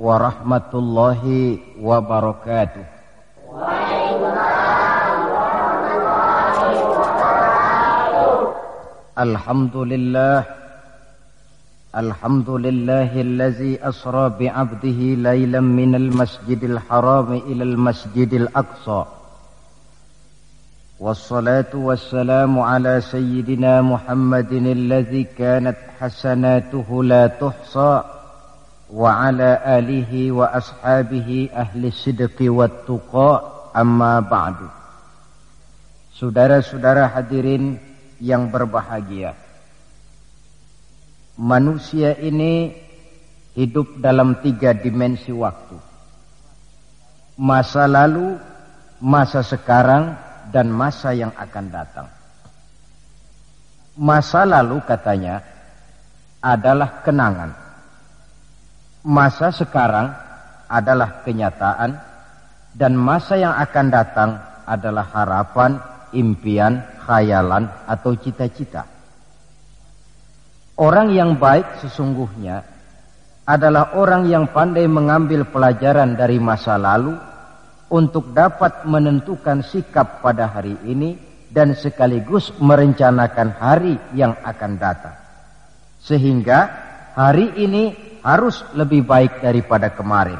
ورحمة الله وبركاته. الحمد لله الحمد لله الذي أسرى بعبده ليلا من المسجد الحرام إلى المسجد الأقصى. والصلاة والسلام على سيدنا محمد الذي كانت حسناته لا تحصى وعلى آله وأصحابه أهل الصدق والتقى أما بعد Saudara-saudara hadirin yang berbahagia. Manusia ini hidup dalam tiga dimensi waktu. Masa lalu, masa sekarang, dan masa yang akan datang. Masa lalu katanya adalah kenangan. Masa sekarang adalah kenyataan dan masa yang akan datang adalah harapan, impian, khayalan atau cita-cita. Orang yang baik sesungguhnya adalah orang yang pandai mengambil pelajaran dari masa lalu untuk dapat menentukan sikap pada hari ini dan sekaligus merencanakan hari yang akan datang. Sehingga hari ini harus lebih baik daripada kemarin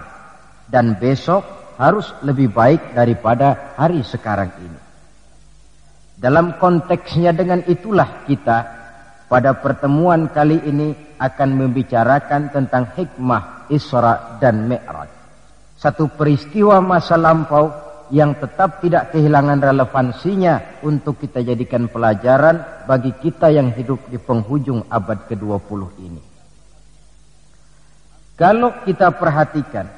dan besok harus lebih baik daripada hari sekarang ini. Dalam konteksnya dengan itulah kita pada pertemuan kali ini akan membicarakan tentang hikmah Isra dan Mi'raj satu peristiwa masa lampau yang tetap tidak kehilangan relevansinya untuk kita jadikan pelajaran bagi kita yang hidup di penghujung abad ke-20 ini. Kalau kita perhatikan,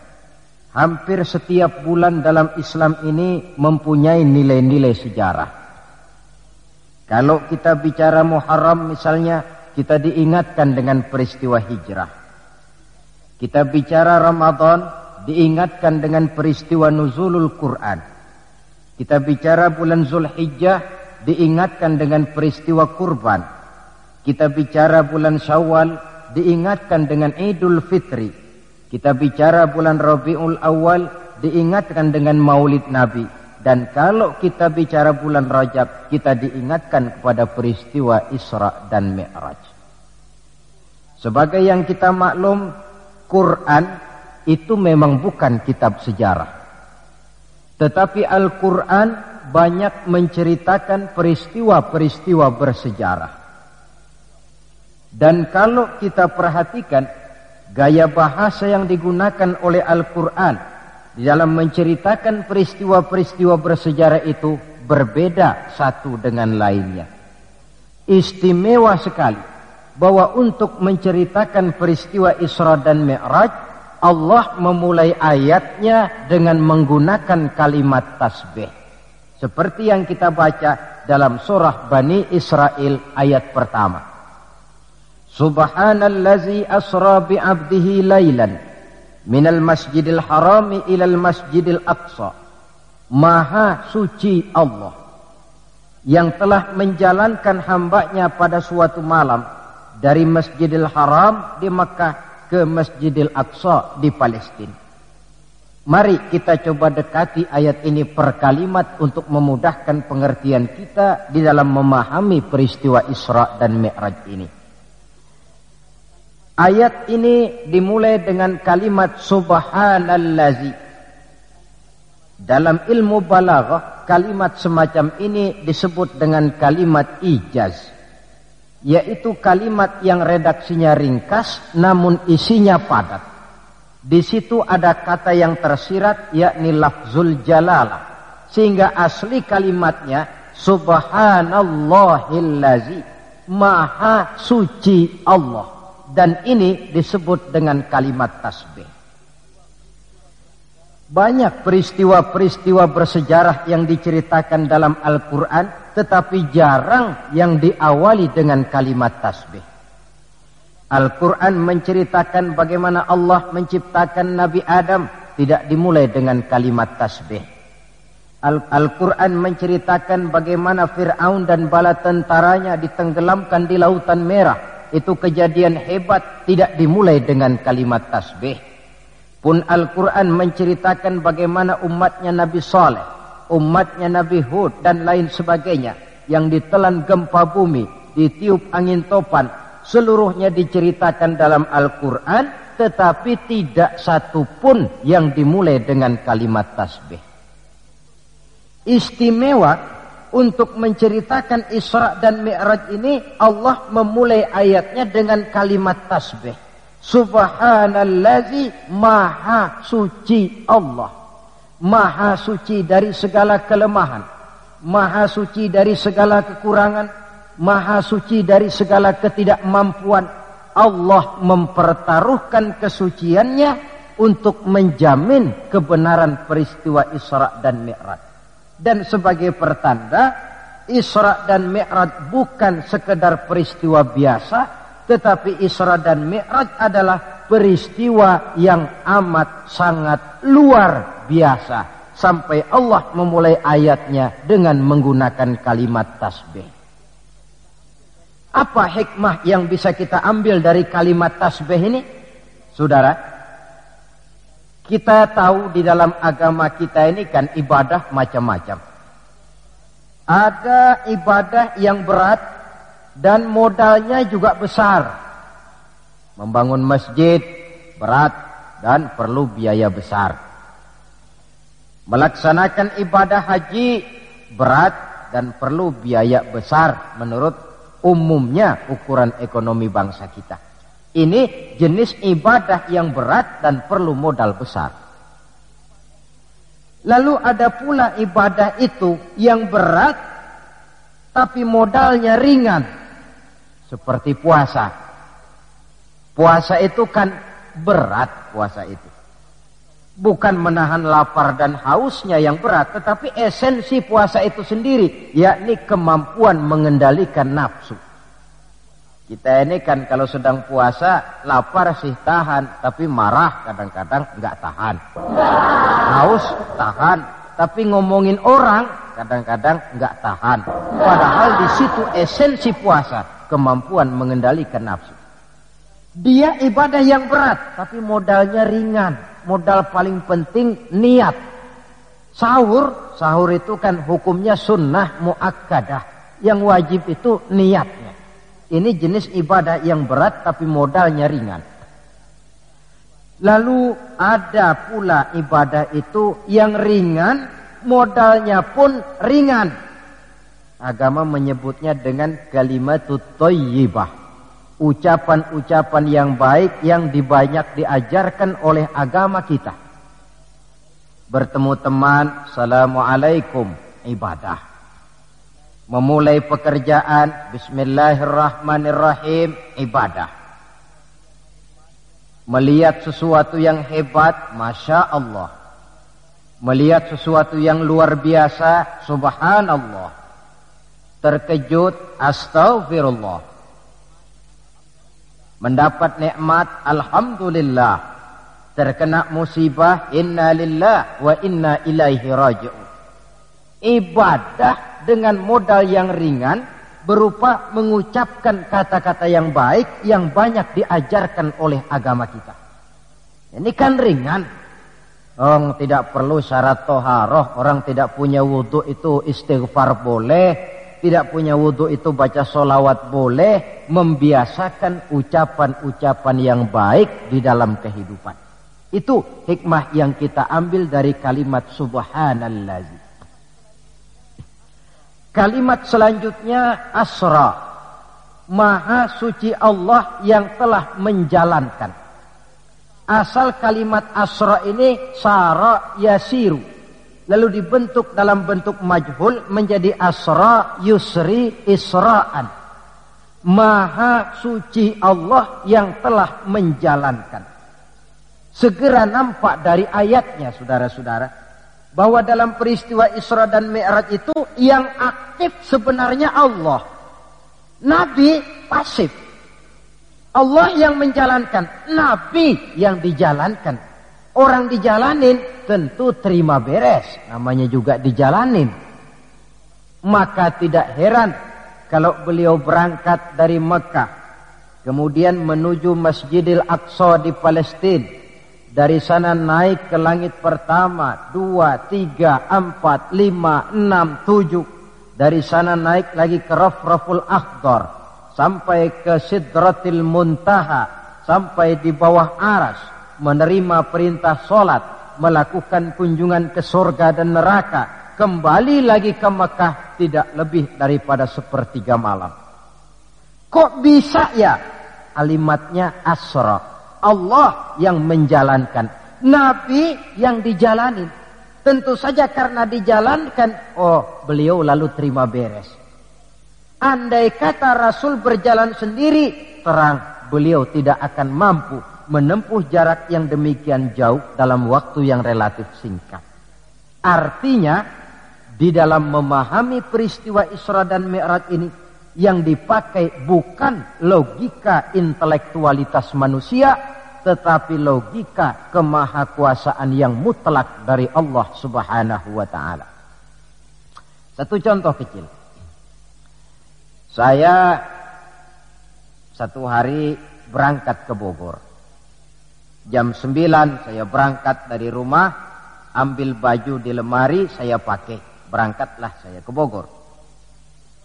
hampir setiap bulan dalam Islam ini mempunyai nilai-nilai sejarah. Kalau kita bicara Muharram misalnya, kita diingatkan dengan peristiwa hijrah. Kita bicara Ramadan, diingatkan dengan peristiwa nuzulul Quran. Kita bicara bulan Zulhijjah diingatkan dengan peristiwa kurban. Kita bicara bulan Syawal diingatkan dengan Idul Fitri. Kita bicara bulan Rabiul Awal diingatkan dengan Maulid Nabi. Dan kalau kita bicara bulan Rajab, kita diingatkan kepada peristiwa Isra dan Mi'raj. Sebagai yang kita maklum, Quran itu memang bukan kitab sejarah. Tetapi Al-Quran banyak menceritakan peristiwa-peristiwa bersejarah. Dan kalau kita perhatikan gaya bahasa yang digunakan oleh Al-Quran dalam menceritakan peristiwa-peristiwa bersejarah itu berbeda satu dengan lainnya. Istimewa sekali bahwa untuk menceritakan peristiwa Isra dan Mi'raj Allah memulai ayatnya dengan menggunakan kalimat tasbih. Seperti yang kita baca dalam surah Bani Israel ayat pertama. Subhanallazi asra bi'abdihi laylan minal masjidil harami ilal masjidil aqsa. Maha suci Allah yang telah menjalankan hambanya pada suatu malam dari masjidil haram di Makkah ke Masjidil Aqsa di Palestina. Mari kita coba dekati ayat ini per kalimat untuk memudahkan pengertian kita di dalam memahami peristiwa Isra dan Mi'raj ini. Ayat ini dimulai dengan kalimat subhanallazi. Dalam ilmu balaghah, kalimat semacam ini disebut dengan kalimat ijaz yaitu kalimat yang redaksinya ringkas namun isinya padat. Di situ ada kata yang tersirat yakni lafzul jalalah sehingga asli kalimatnya subhanallahillazi maha suci Allah dan ini disebut dengan kalimat tasbih. Banyak peristiwa-peristiwa bersejarah yang diceritakan dalam Al-Quran, tetapi jarang yang diawali dengan kalimat tasbih. Al-Quran menceritakan bagaimana Allah menciptakan Nabi Adam tidak dimulai dengan kalimat tasbih. Al-Quran menceritakan bagaimana Fir'aun dan bala tentaranya ditenggelamkan di lautan merah itu kejadian hebat tidak dimulai dengan kalimat tasbih. Pun Al-Quran menceritakan bagaimana umatnya Nabi Saleh, umatnya Nabi Hud dan lain sebagainya yang ditelan gempa bumi, ditiup angin topan, seluruhnya diceritakan dalam Al-Quran tetapi tidak satu pun yang dimulai dengan kalimat tasbih. Istimewa untuk menceritakan Isra dan Mi'raj ini Allah memulai ayatnya dengan kalimat tasbih. Subhanallazi maha suci Allah. Maha suci dari segala kelemahan. Maha suci dari segala kekurangan. Maha suci dari segala ketidakmampuan. Allah mempertaruhkan kesuciannya untuk menjamin kebenaran peristiwa Isra dan Mi'raj. Dan sebagai pertanda Isra dan Mi'raj bukan sekedar peristiwa biasa tetapi Isra dan Mi'raj adalah peristiwa yang amat sangat luar biasa sampai Allah memulai ayatnya dengan menggunakan kalimat tasbih. Apa hikmah yang bisa kita ambil dari kalimat tasbih ini? Saudara, kita tahu di dalam agama kita ini kan ibadah macam-macam. Ada ibadah yang berat dan modalnya juga besar. Membangun masjid berat dan perlu biaya besar. Melaksanakan ibadah haji berat dan perlu biaya besar menurut umumnya ukuran ekonomi bangsa kita. Ini jenis ibadah yang berat dan perlu modal besar. Lalu ada pula ibadah itu yang berat tapi modalnya ringan. Seperti puasa. Puasa itu kan berat puasa itu. Bukan menahan lapar dan hausnya yang berat, tetapi esensi puasa itu sendiri, yakni kemampuan mengendalikan nafsu. Kita ini kan kalau sedang puasa lapar sih tahan, tapi marah kadang-kadang nggak tahan. Haus tahan, tapi ngomongin orang kadang-kadang nggak tahan. Padahal di situ esensi puasa, kemampuan mengendalikan nafsu. Dia ibadah yang berat, tapi modalnya ringan. Modal paling penting niat. Sahur, sahur itu kan hukumnya sunnah muakkadah. Yang wajib itu niatnya. Ini jenis ibadah yang berat tapi modalnya ringan. Lalu ada pula ibadah itu yang ringan, modalnya pun ringan. Agama menyebutnya dengan kalimat thayyibah. Ucapan-ucapan yang baik yang dibanyak diajarkan oleh agama kita. Bertemu teman, Assalamualaikum, ibadah. Memulai pekerjaan bismillahirrahmanirrahim ibadah. Melihat sesuatu yang hebat masya Allah. Melihat sesuatu yang luar biasa subhanallah. Terkejut astagfirullah mendapat nikmat alhamdulillah terkena musibah inna lillah wa inna ilaihi raji'un ibadah dengan modal yang ringan berupa mengucapkan kata-kata yang baik yang banyak diajarkan oleh agama kita. Ini kan ringan. Orang tidak perlu syarat toharoh, orang tidak punya wudhu itu istighfar boleh, tidak punya wudhu itu baca solawat boleh, membiasakan ucapan-ucapan yang baik di dalam kehidupan. Itu hikmah yang kita ambil dari kalimat subhanallah. Kalimat selanjutnya asra. Maha suci Allah yang telah menjalankan. Asal kalimat asra ini sara yasiru. Lalu dibentuk dalam bentuk majhul menjadi asra yusri isra'an. Maha suci Allah yang telah menjalankan. Segera nampak dari ayatnya saudara-saudara bahwa dalam peristiwa Isra dan Mi'raj itu yang aktif sebenarnya Allah. Nabi pasif. Allah yang menjalankan, nabi yang dijalankan. Orang dijalanin tentu terima beres, namanya juga dijalanin. Maka tidak heran kalau beliau berangkat dari Mekah Kemudian menuju Masjidil Aqsa di Palestina. Dari sana naik ke langit pertama, dua, tiga, empat, lima, enam, tujuh. Dari sana naik lagi ke Rafraful Akhdar. Sampai ke Sidratil Muntaha. Sampai di bawah aras. Menerima perintah solat. Melakukan kunjungan ke surga dan neraka. Kembali lagi ke Mekah tidak lebih daripada sepertiga malam. Kok bisa ya? Alimatnya asra. Allah yang menjalankan. Nabi yang dijalani. Tentu saja karena dijalankan. Oh beliau lalu terima beres. Andai kata Rasul berjalan sendiri. Terang beliau tidak akan mampu menempuh jarak yang demikian jauh dalam waktu yang relatif singkat. Artinya di dalam memahami peristiwa Isra dan Mi'raj ini yang dipakai bukan logika intelektualitas manusia tetapi logika kemahakuasaan yang mutlak dari Allah Subhanahu wa taala. Satu contoh kecil. Saya satu hari berangkat ke Bogor. Jam 9 saya berangkat dari rumah, ambil baju di lemari, saya pakai. Berangkatlah saya ke Bogor.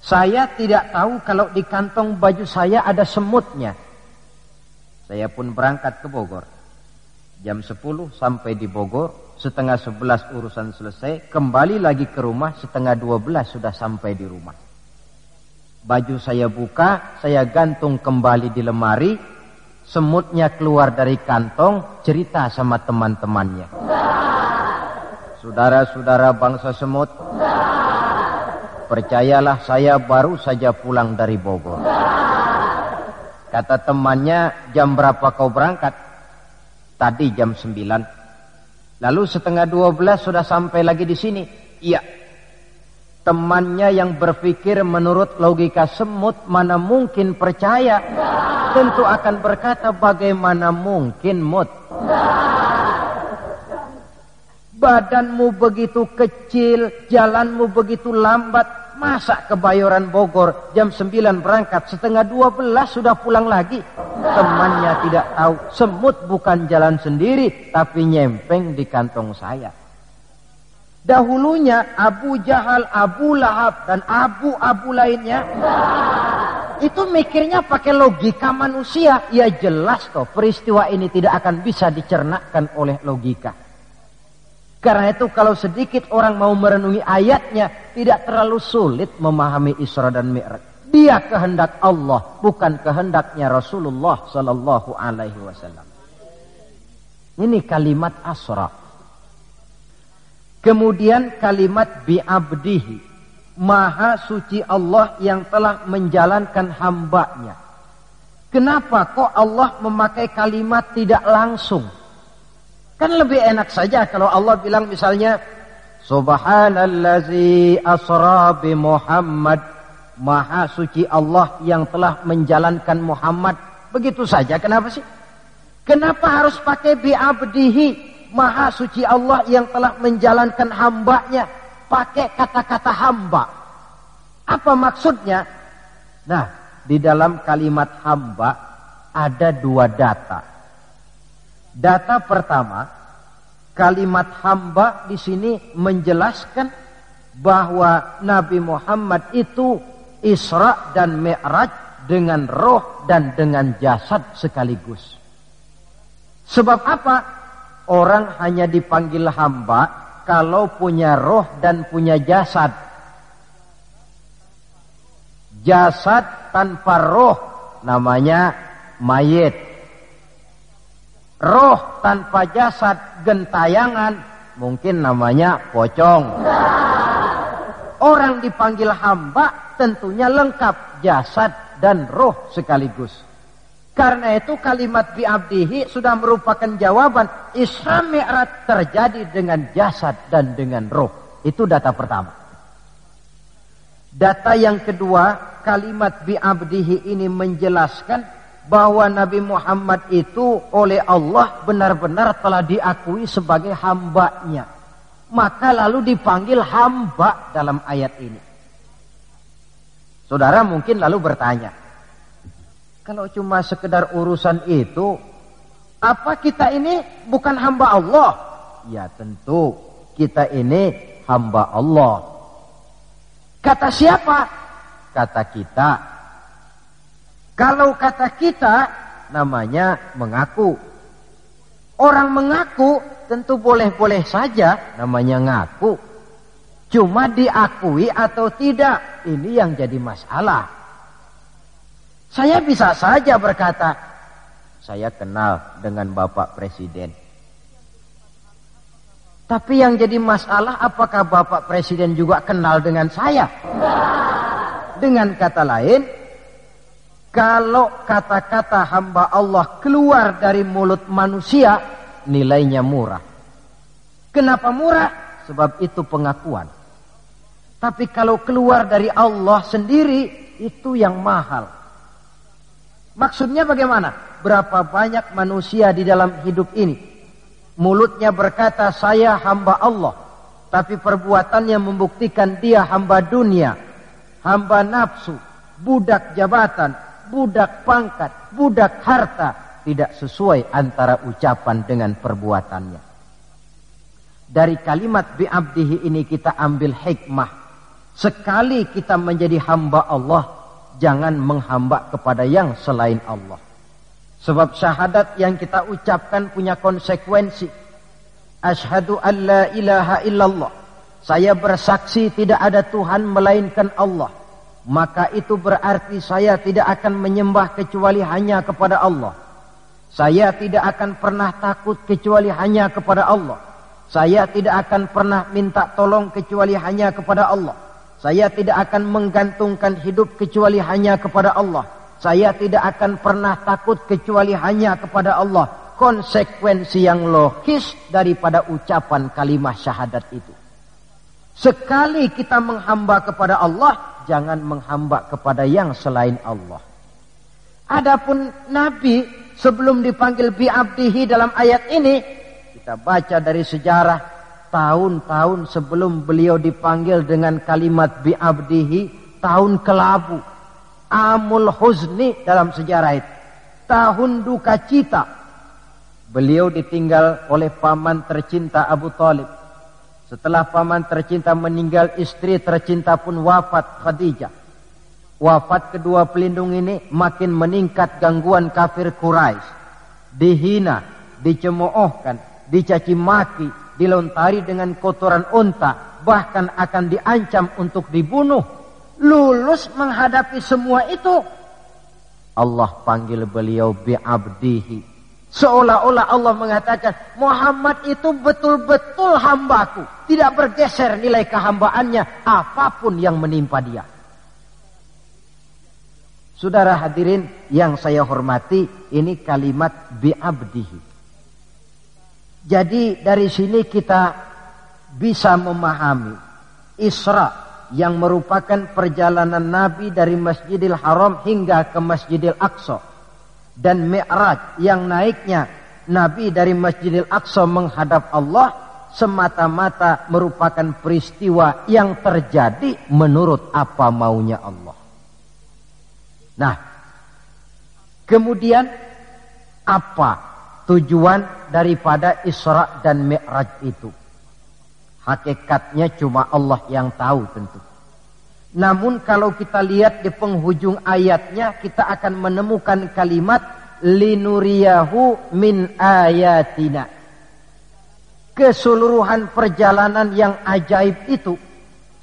Saya tidak tahu kalau di kantong baju saya ada semutnya. Saya pun berangkat ke Bogor. Jam 10 sampai di Bogor, setengah 11 urusan selesai, kembali lagi ke rumah, setengah 12 sudah sampai di rumah. Baju saya buka, saya gantung kembali di lemari, semutnya keluar dari kantong, cerita sama teman-temannya. Saudara-saudara bangsa semut, Percayalah saya baru saja pulang dari Bogor. Kata temannya, jam berapa kau berangkat? Tadi jam 9. Lalu setengah 12 sudah sampai lagi di sini. Iya. Temannya yang berpikir menurut logika semut mana mungkin percaya. Tentu akan berkata bagaimana mungkin mut. Badanmu begitu kecil, jalanmu begitu lambat. Masa kebayoran Bogor jam 9 berangkat, setengah 12 sudah pulang lagi. Temannya tidak tahu, semut bukan jalan sendiri, tapi nyempeng di kantong saya. Dahulunya Abu Jahal, Abu Lahab, dan Abu-Abu lainnya. Itu mikirnya pakai logika manusia. Ya jelas toh peristiwa ini tidak akan bisa dicernakkan oleh logika. Karena itu kalau sedikit orang mau merenungi ayatnya tidak terlalu sulit memahami Isra dan Mi'raj. Dia kehendak Allah, bukan kehendaknya Rasulullah sallallahu alaihi wasallam. Ini kalimat asra. Kemudian kalimat bi'abdihi. Maha suci Allah yang telah menjalankan hambanya. Kenapa kok Allah memakai kalimat tidak langsung? Kan lebih enak saja kalau Allah bilang misalnya Subhanallazi asra bi Muhammad Maha suci Allah yang telah menjalankan Muhammad Begitu saja kenapa sih? Kenapa harus pakai bi abdihi Maha suci Allah yang telah menjalankan hambanya Pakai kata-kata hamba Apa maksudnya? Nah di dalam kalimat hamba ada dua data Data pertama, kalimat hamba di sini menjelaskan bahwa Nabi Muhammad itu Isra dan Mi'raj dengan roh dan dengan jasad sekaligus. Sebab apa? Orang hanya dipanggil hamba kalau punya roh dan punya jasad. Jasad tanpa roh namanya mayit. Roh tanpa jasad gentayangan mungkin namanya pocong. Orang dipanggil hamba tentunya lengkap jasad dan roh sekaligus. Karena itu kalimat bi'abdihi sudah merupakan jawaban Isra Mi'raj terjadi dengan jasad dan dengan roh. Itu data pertama. Data yang kedua, kalimat bi'abdihi ini menjelaskan bahwa Nabi Muhammad itu oleh Allah benar-benar telah diakui sebagai hambanya. Maka lalu dipanggil hamba dalam ayat ini. Saudara mungkin lalu bertanya, Kalau cuma sekedar urusan itu, apa kita ini bukan hamba Allah? Ya tentu, kita ini hamba Allah. Kata siapa? Kata kita. Kalau kata kita, namanya mengaku. Orang mengaku tentu boleh-boleh saja, namanya ngaku. Cuma diakui atau tidak, ini yang jadi masalah. Saya bisa saja berkata, saya kenal dengan Bapak Presiden. Tapi yang jadi masalah apakah Bapak Presiden juga kenal dengan saya? Dengan kata lain, kalau kata-kata hamba Allah keluar dari mulut manusia, nilainya murah. Kenapa murah? Sebab itu pengakuan. Tapi kalau keluar dari Allah sendiri, itu yang mahal. Maksudnya bagaimana? Berapa banyak manusia di dalam hidup ini mulutnya berkata saya hamba Allah, tapi perbuatannya membuktikan dia hamba dunia, hamba nafsu, budak jabatan, budak pangkat, budak harta, tidak sesuai antara ucapan dengan perbuatannya. Dari kalimat bi'abdihi ini kita ambil hikmah. Sekali kita menjadi hamba Allah, jangan menghamba kepada yang selain Allah. Sebab syahadat yang kita ucapkan punya konsekuensi. Ashadu an la ilaha illallah. Saya bersaksi tidak ada Tuhan melainkan Allah. Maka itu berarti saya tidak akan menyembah kecuali hanya kepada Allah. Saya tidak akan pernah takut kecuali hanya kepada Allah. Saya tidak akan pernah minta tolong kecuali hanya kepada Allah. Saya tidak akan menggantungkan hidup kecuali hanya kepada Allah. Saya tidak akan pernah takut kecuali hanya kepada Allah. Konsekuensi yang logis daripada ucapan kalimat syahadat itu. Sekali kita menghamba kepada Allah, jangan menghamba kepada yang selain Allah. Adapun Nabi sebelum dipanggil bi'abdihi dalam ayat ini, kita baca dari sejarah tahun-tahun sebelum beliau dipanggil dengan kalimat bi'abdihi tahun kelabu. Amul huzni dalam sejarah itu. Tahun duka cita. Beliau ditinggal oleh paman tercinta Abu Talib. Setelah paman tercinta meninggal istri tercinta pun wafat Khadijah. Wafat kedua pelindung ini makin meningkat gangguan kafir Quraisy. Dihina dicemoohkan dicaci maki dilontari dengan kotoran unta, bahkan akan diancam untuk dibunuh. Lulus menghadapi semua itu. Allah panggil beliau bi'abdihi. Seolah-olah Allah mengatakan, Muhammad itu betul-betul hambaku. Tidak bergeser nilai kehambaannya, apa pun yang menimpa dia. Saudara hadirin yang saya hormati, ini kalimat bi'abdihi. Jadi dari sini kita bisa memahami Isra yang merupakan perjalanan Nabi dari Masjidil Haram hingga ke Masjidil Aqsa dan Mi'raj yang naiknya Nabi dari Masjidil Aqsa menghadap Allah semata-mata merupakan peristiwa yang terjadi menurut apa maunya Allah. Nah, kemudian apa tujuan daripada Isra dan Mi'raj itu. Hakikatnya cuma Allah yang tahu tentu. Namun kalau kita lihat di penghujung ayatnya kita akan menemukan kalimat linuriyahu min ayatina. Keseluruhan perjalanan yang ajaib itu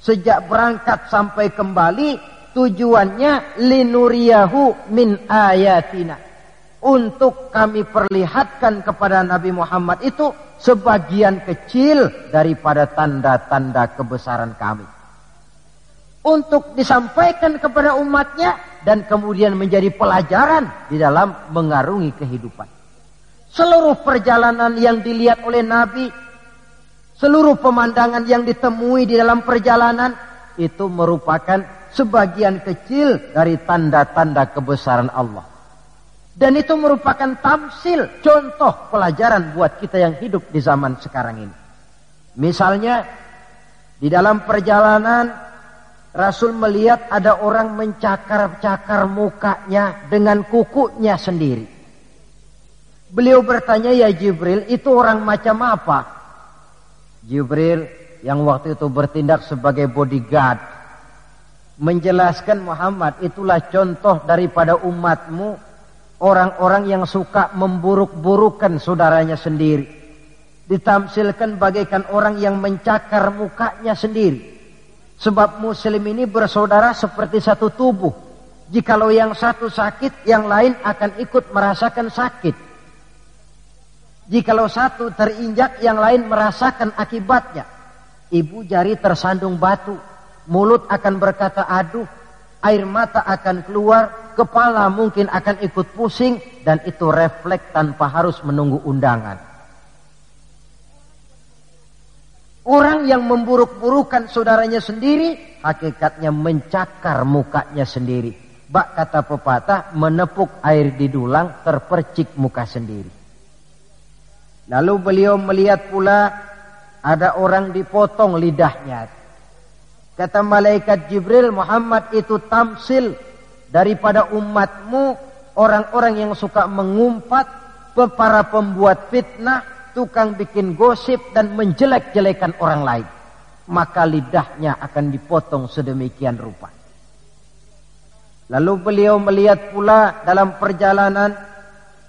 sejak berangkat sampai kembali tujuannya linuriyahu min ayatina untuk kami perlihatkan kepada Nabi Muhammad itu sebagian kecil daripada tanda-tanda kebesaran kami. Untuk disampaikan kepada umatnya dan kemudian menjadi pelajaran di dalam mengarungi kehidupan. Seluruh perjalanan yang dilihat oleh Nabi, seluruh pemandangan yang ditemui di dalam perjalanan itu merupakan sebagian kecil dari tanda-tanda kebesaran Allah. Dan itu merupakan tamsil, contoh pelajaran buat kita yang hidup di zaman sekarang ini. Misalnya, di dalam perjalanan Rasul melihat ada orang mencakar-cakar mukanya dengan kukunya sendiri. Beliau bertanya, ya Jibril, itu orang macam apa? Jibril yang waktu itu bertindak sebagai bodyguard. Menjelaskan Muhammad, itulah contoh daripada umatmu. Orang-orang yang suka memburuk-burukan saudaranya sendiri. Ditamsilkan bagaikan orang yang mencakar mukanya sendiri. Sebab muslim ini bersaudara seperti satu tubuh. Jikalau yang satu sakit, yang lain akan ikut merasakan sakit. Jikalau satu terinjak, yang lain merasakan akibatnya. Ibu jari tersandung batu, mulut akan berkata aduh, air mata akan keluar, kepala mungkin akan ikut pusing, dan itu refleks tanpa harus menunggu undangan. Orang yang memburuk-burukan saudaranya sendiri, hakikatnya mencakar mukanya sendiri. Bak kata pepatah, menepuk air di dulang, terpercik muka sendiri. Lalu beliau melihat pula ada orang dipotong lidahnya. Kata malaikat Jibril, Muhammad itu tamsil daripada umatmu, orang-orang yang suka mengumpat, para pembuat fitnah, tukang bikin gosip dan menjelek-jelekan orang lain. Maka lidahnya akan dipotong sedemikian rupa. Lalu beliau melihat pula dalam perjalanan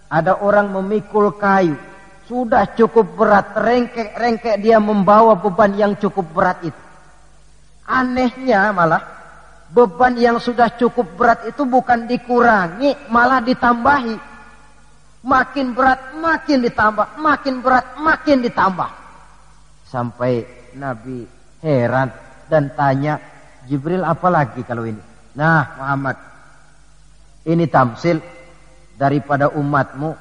ada orang memikul kayu. Sudah cukup berat, rengkek-rengkek dia membawa beban yang cukup berat itu. Anehnya malah beban yang sudah cukup berat itu bukan dikurangi, malah ditambahi. Makin berat makin ditambah, makin berat makin ditambah. Sampai Nabi heran dan tanya, Jibril apa lagi kalau ini? Nah Muhammad, ini tamsil daripada umatmu,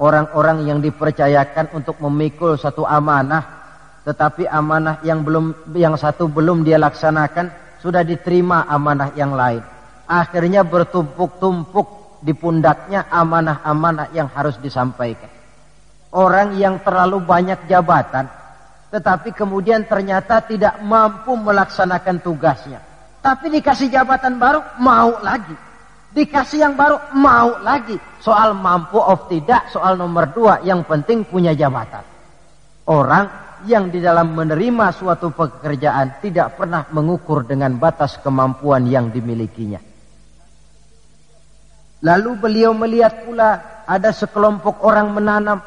orang-orang yang dipercayakan untuk memikul satu amanah, tetapi amanah yang belum yang satu belum dia laksanakan, sudah diterima amanah yang lain. Akhirnya bertumpuk-tumpuk di pundaknya amanah-amanah yang harus disampaikan. Orang yang terlalu banyak jabatan, tetapi kemudian ternyata tidak mampu melaksanakan tugasnya. Tapi dikasih jabatan baru, mau lagi. Dikasih yang baru, mau lagi. Soal mampu of tidak, soal nomor dua, yang penting punya jabatan. Orang yang di dalam menerima suatu pekerjaan tidak pernah mengukur dengan batas kemampuan yang dimilikinya. Lalu beliau melihat pula ada sekelompok orang menanam.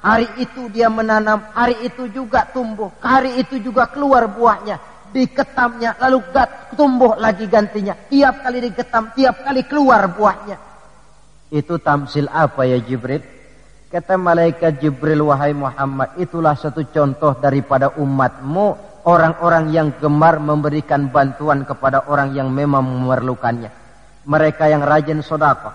Hari itu dia menanam, hari itu juga tumbuh, hari itu juga keluar buahnya. Diketamnya, lalu tumbuh lagi gantinya. Tiap kali diketam, tiap kali keluar buahnya. Itu tamsil apa ya Jibril? Kata malaikat Jibril, wahai Muhammad, itulah satu contoh daripada umatmu, orang-orang yang gemar memberikan bantuan kepada orang yang memang memerlukannya mereka yang rajin sodako,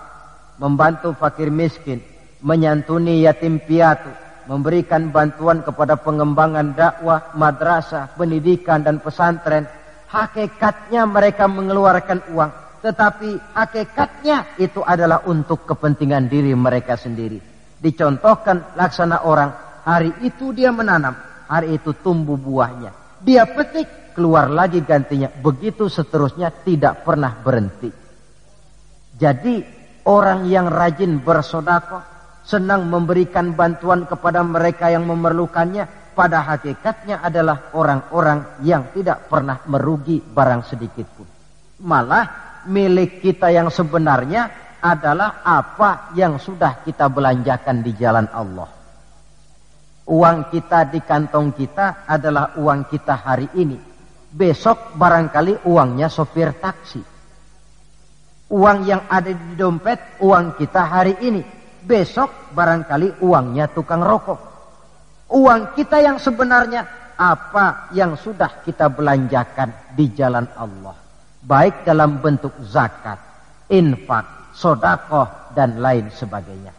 membantu fakir miskin, menyantuni yatim piatu, memberikan bantuan kepada pengembangan dakwah, madrasah, pendidikan dan pesantren. Hakikatnya mereka mengeluarkan uang, tetapi hakikatnya itu adalah untuk kepentingan diri mereka sendiri. Dicontohkan laksana orang, hari itu dia menanam, hari itu tumbuh buahnya. Dia petik, keluar lagi gantinya. Begitu seterusnya tidak pernah berhenti. Jadi orang yang rajin bersodako, senang memberikan bantuan kepada mereka yang memerlukannya, pada hakikatnya adalah orang-orang yang tidak pernah merugi barang sedikit pun. Malah milik kita yang sebenarnya adalah apa yang sudah kita belanjakan di jalan Allah. Uang kita di kantong kita adalah uang kita hari ini. Besok barangkali uangnya sopir taksi Uang yang ada di dompet, uang kita hari ini. Besok barangkali uangnya tukang rokok. Uang kita yang sebenarnya apa yang sudah kita belanjakan di jalan Allah. Baik dalam bentuk zakat, infak, sodakoh, dan lain sebagainya.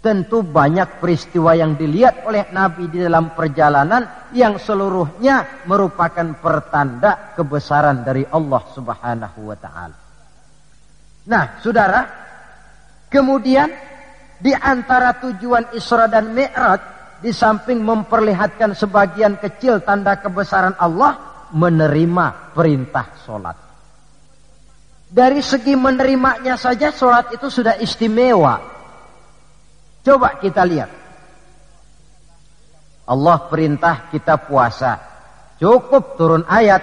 Tentu banyak peristiwa yang dilihat oleh Nabi di dalam perjalanan yang seluruhnya merupakan pertanda kebesaran dari Allah Subhanahu wa taala. Nah, saudara, kemudian di antara tujuan Isra dan Mi'raj, di samping memperlihatkan sebagian kecil tanda kebesaran Allah, menerima perintah sholat. Dari segi menerimanya saja sholat itu sudah istimewa. Coba kita lihat. Allah perintah kita puasa. Cukup turun ayat.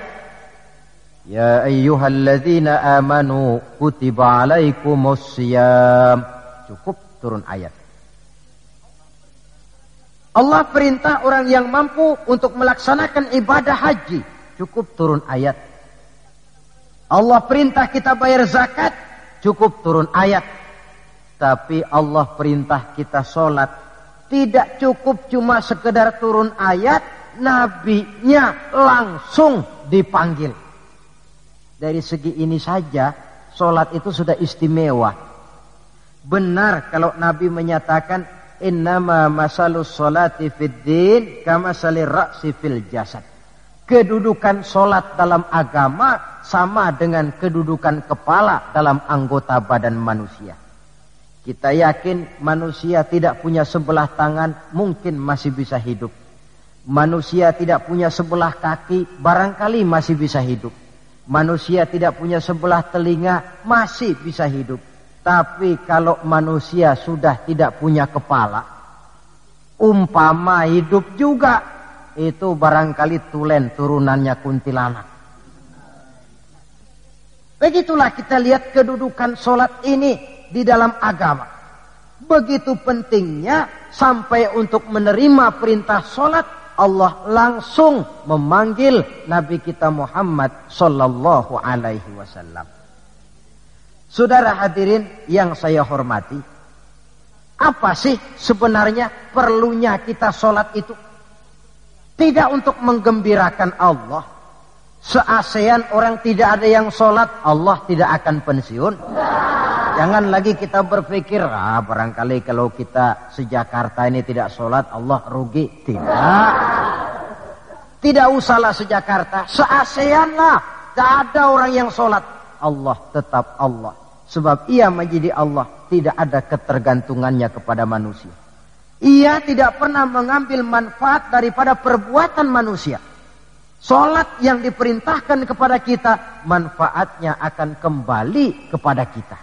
Ya ayyuhalladzina amanu kutiba alaikumus. Cukup turun ayat. Allah perintah orang yang mampu untuk melaksanakan ibadah haji. Cukup turun ayat. Allah perintah kita bayar zakat. Cukup turun ayat. Tapi Allah perintah kita sholat. Tidak cukup cuma sekedar turun ayat. Nabinya langsung dipanggil. Dari segi ini saja. Sholat itu sudah istimewa. Benar kalau Nabi menyatakan innama masalus solati fid din kama salir ra'si jasad. Kedudukan solat dalam agama sama dengan kedudukan kepala dalam anggota badan manusia. Kita yakin manusia tidak punya sebelah tangan mungkin masih bisa hidup. Manusia tidak punya sebelah kaki barangkali masih bisa hidup. Manusia tidak punya sebelah telinga masih bisa hidup. Tapi kalau manusia sudah tidak punya kepala, umpama hidup juga, itu barangkali tulen turunannya kuntilanak. Begitulah kita lihat kedudukan sholat ini di dalam agama. Begitu pentingnya sampai untuk menerima perintah sholat Allah langsung memanggil Nabi kita Muhammad Sallallahu Alaihi Wasallam. Saudara hadirin yang saya hormati, apa sih sebenarnya perlunya kita sholat itu? Tidak untuk menggembirakan Allah. Se-ASEAN orang tidak ada yang sholat, Allah tidak akan pensiun. Jangan lagi kita berpikir, ah barangkali kalau kita sejakarta ini tidak sholat, Allah rugi. Tidak. Tidak usahlah sejakarta, se-ASEAN lah. Tidak ada orang yang sholat. Allah tetap Allah. Sebab ia menjadi Allah tidak ada ketergantungannya kepada manusia. Ia tidak pernah mengambil manfaat daripada perbuatan manusia. Solat yang diperintahkan kepada kita, manfaatnya akan kembali kepada kita.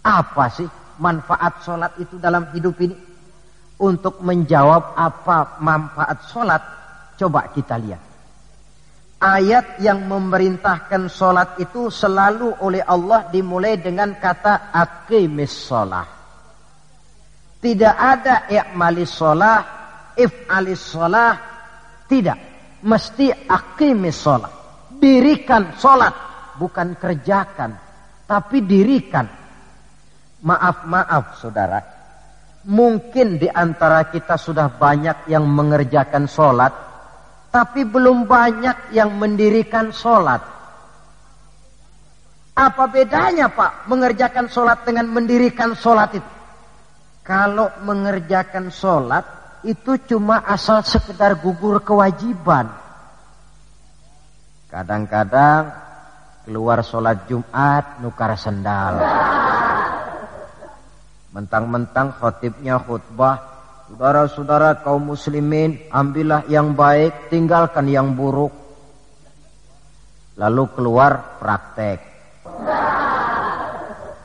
Apa sih manfaat solat itu dalam hidup ini? Untuk menjawab apa manfaat solat, coba kita lihat ayat yang memerintahkan solat itu selalu oleh Allah dimulai dengan kata akimis solah. Tidak ada i'malis solah, if'alis solah. Tidak. Mesti akimis solah. Dirikan solat. Bukan kerjakan. Tapi dirikan. Maaf-maaf saudara. Mungkin di antara kita sudah banyak yang mengerjakan solat tapi belum banyak yang mendirikan sholat. Apa bedanya Pak mengerjakan sholat dengan mendirikan sholat itu? Kalau mengerjakan sholat itu cuma asal sekedar gugur kewajiban. Kadang-kadang keluar sholat Jumat nukar sendal. Mentang-mentang khotibnya khutbah Saudara-saudara kaum muslimin, ambillah yang baik, tinggalkan yang buruk. Lalu keluar praktek.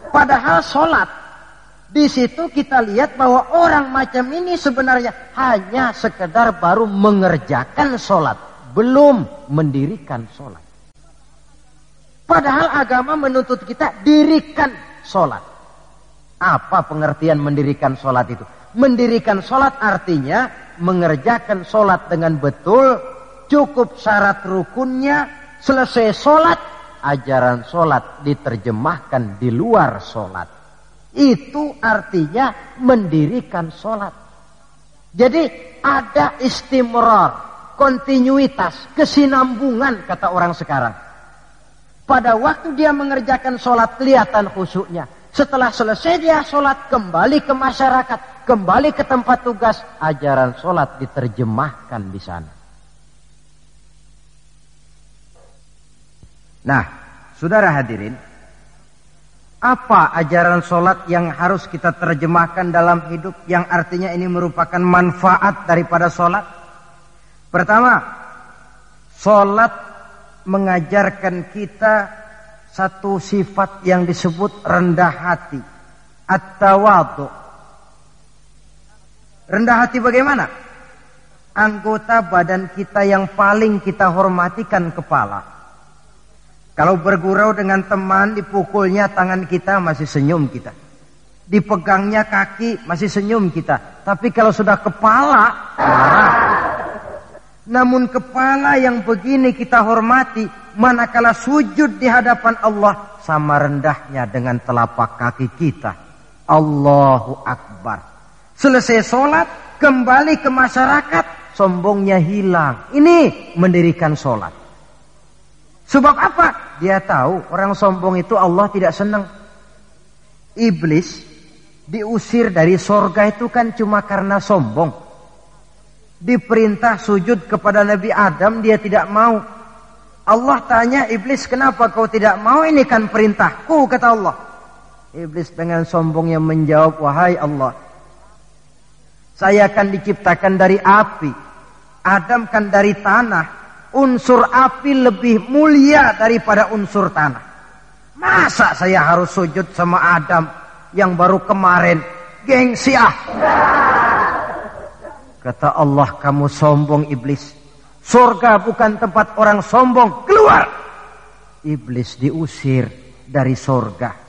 Padahal sholat. Di situ kita lihat bahwa orang macam ini sebenarnya hanya sekedar baru mengerjakan sholat. Belum mendirikan sholat. Padahal agama menuntut kita dirikan sholat. Apa pengertian mendirikan sholat itu? Mendirikan sholat artinya mengerjakan sholat dengan betul, cukup syarat rukunnya, selesai sholat, ajaran sholat diterjemahkan di luar sholat. Itu artinya mendirikan sholat. Jadi ada istimror, kontinuitas, kesinambungan kata orang sekarang. Pada waktu dia mengerjakan sholat kelihatan khusyuknya. Setelah selesai dia sholat kembali ke masyarakat, kembali ke tempat tugas, ajaran sholat diterjemahkan di sana. Nah, saudara hadirin, apa ajaran sholat yang harus kita terjemahkan dalam hidup yang artinya ini merupakan manfaat daripada sholat? Pertama, Salat mengajarkan kita satu sifat yang disebut rendah hati. At-tawadu. Rendah hati bagaimana? Anggota badan kita yang paling kita hormatikan kepala. Kalau bergurau dengan teman, dipukulnya tangan kita masih senyum kita. Dipegangnya kaki masih senyum kita. Tapi kalau sudah kepala, marah. Namun kepala yang begini kita hormati, manakala sujud di hadapan Allah sama rendahnya dengan telapak kaki kita. Allahu Akbar. Selesai sholat, kembali ke masyarakat, sombongnya hilang. Ini mendirikan sholat. Sebab apa? Dia tahu orang sombong itu Allah tidak senang. Iblis diusir dari sorga itu kan cuma karena sombong. Diperintah sujud kepada Nabi Adam dia tidak mau. Allah tanya iblis kenapa kau tidak mau ini kan perintahku kata Allah. Iblis dengan sombongnya menjawab wahai Allah. Saya akan diciptakan dari api. Adam kan dari tanah. Unsur api lebih mulia daripada unsur tanah. Masa saya harus sujud sama Adam yang baru kemarin gengsi ah. Kata Allah kamu sombong iblis. Surga bukan tempat orang sombong. Keluar. Iblis diusir dari surga.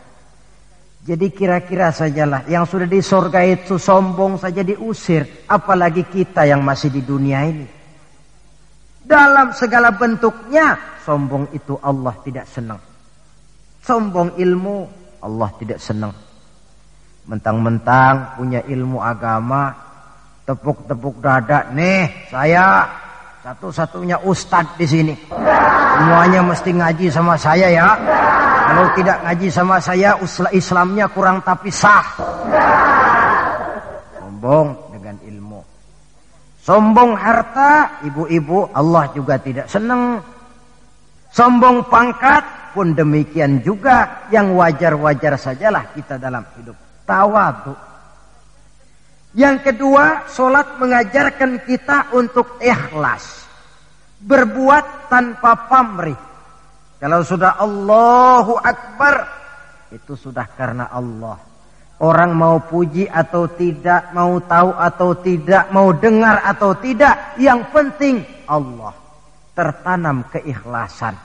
Jadi kira-kira sajalah yang sudah di surga itu sombong saja diusir. Apalagi kita yang masih di dunia ini. Dalam segala bentuknya sombong itu Allah tidak senang. Sombong ilmu Allah tidak senang. Mentang-mentang punya ilmu agama, tepuk-tepuk dada, nih saya satu-satunya ustadz di sini. Semuanya mesti ngaji sama saya ya. Kalau tidak ngaji sama saya, Islamnya kurang tapi sah. Sombong. Sombong harta, ibu-ibu Allah juga tidak senang. Sombong pangkat pun demikian juga. Yang wajar-wajar sajalah kita dalam hidup. Tawadu yang kedua, solat mengajarkan kita untuk ikhlas. Berbuat tanpa pamrih. Kalau sudah Allahu Akbar, itu sudah karena Allah. Orang mau puji atau tidak, mau tahu atau tidak, mau dengar atau tidak, yang penting Allah. Tertanam keikhlasan.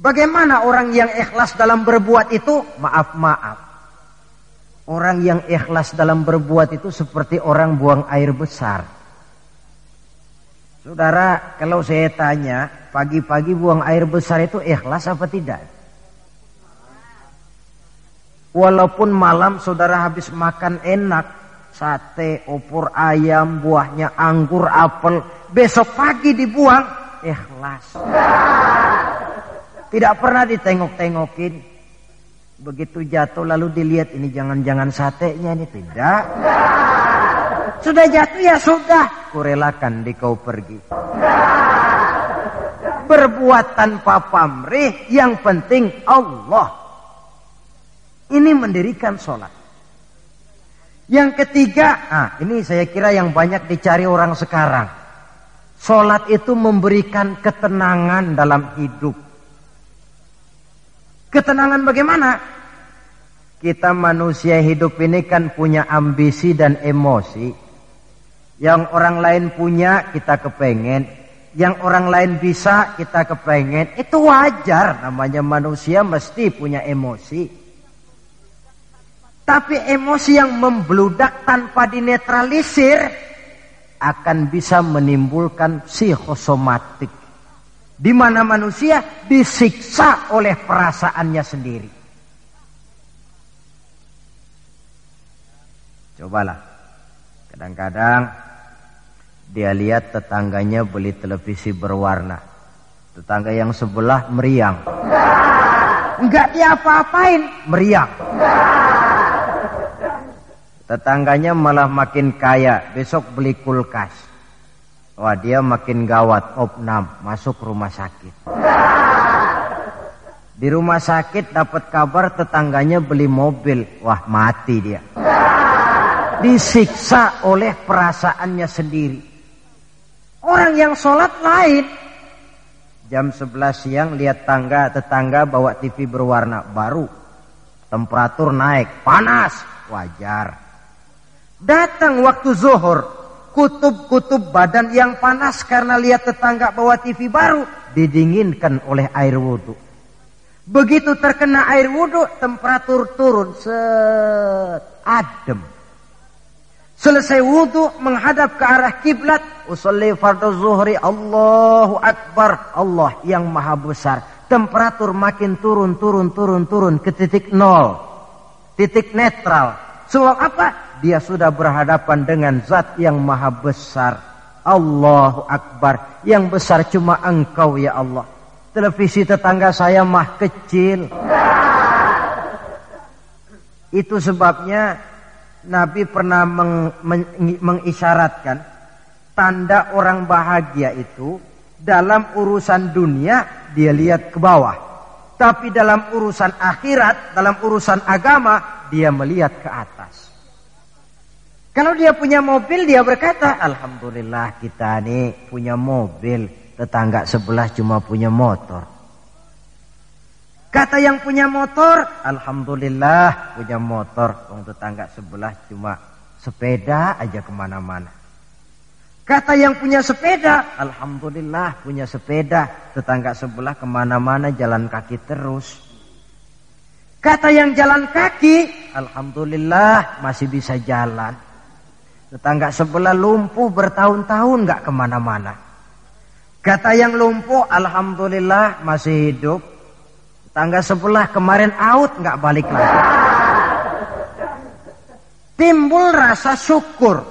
Bagaimana orang yang ikhlas dalam berbuat itu? Maaf-maaf Orang yang ikhlas dalam berbuat itu seperti orang buang air besar. Saudara, kalau saya tanya, pagi-pagi buang air besar itu ikhlas apa tidak? Walaupun malam saudara habis makan enak, sate, opor ayam, buahnya anggur, apel, besok pagi dibuang, ikhlas. Tidak pernah ditengok-tengokin. Begitu jatuh lalu dilihat ini jangan-jangan satenya ini tidak. Sudah jatuh ya sudah. Kurelakan di kau pergi. Berbuat tanpa pamrih yang penting Allah. Ini mendirikan sholat. Yang ketiga, ah, ini saya kira yang banyak dicari orang sekarang. Sholat itu memberikan ketenangan dalam hidup. Ketenangan bagaimana? Kita manusia hidup ini kan punya ambisi dan emosi. Yang orang lain punya kita kepengen. Yang orang lain bisa kita kepengen. Itu wajar namanya manusia mesti punya emosi. Tapi emosi yang membludak tanpa dinetralisir akan bisa menimbulkan psikosomatik di mana manusia disiksa oleh perasaannya sendiri. Cobalah. Kadang-kadang dia lihat tetangganya beli televisi berwarna. Tetangga yang sebelah meriang. Enggak dia apa-apain, meriang. Tetangganya malah makin kaya, besok beli kulkas. Wah dia makin gawat, opnam, masuk rumah sakit. Di rumah sakit dapat kabar tetangganya beli mobil, wah mati dia. Disiksa oleh perasaannya sendiri. Orang yang sholat lain. Jam 11 siang lihat tangga tetangga bawa TV berwarna baru. Temperatur naik, panas, wajar. Datang waktu zuhur, kutub-kutub badan yang panas karena lihat tetangga bawa TV baru didinginkan oleh air wudhu. Begitu terkena air wudhu, temperatur turun set adem. Selesai wudhu menghadap ke arah kiblat, usolli fardu zuhri Allahu Akbar, Allah yang maha besar. Temperatur makin turun, turun, turun, turun ke titik nol, titik netral. Sebab apa? Dia sudah berhadapan dengan zat yang maha besar. Allahu Akbar. Yang besar cuma engkau ya Allah. Televisi tetangga saya mah kecil. Itu sebabnya Nabi pernah meng, meng, mengisyaratkan tanda orang bahagia itu dalam urusan dunia dia lihat ke bawah. Tapi dalam urusan akhirat, dalam urusan agama dia melihat ke atas. Kalau dia punya mobil dia berkata, Alhamdulillah kita ini punya mobil. Tetangga sebelah cuma punya motor. Kata yang punya motor, Alhamdulillah punya motor. Wong tetangga sebelah cuma sepeda aja ke mana-mana. Kata yang punya sepeda, Alhamdulillah punya sepeda. Tetangga sebelah ke mana-mana jalan kaki terus. Kata yang jalan kaki, Alhamdulillah masih bisa jalan. Tetangga sebelah lumpuh bertahun-tahun gak ke mana-mana. Kata yang lumpuh, Alhamdulillah masih hidup. Tangga sebelah kemarin out nggak balik lagi. Timbul rasa syukur.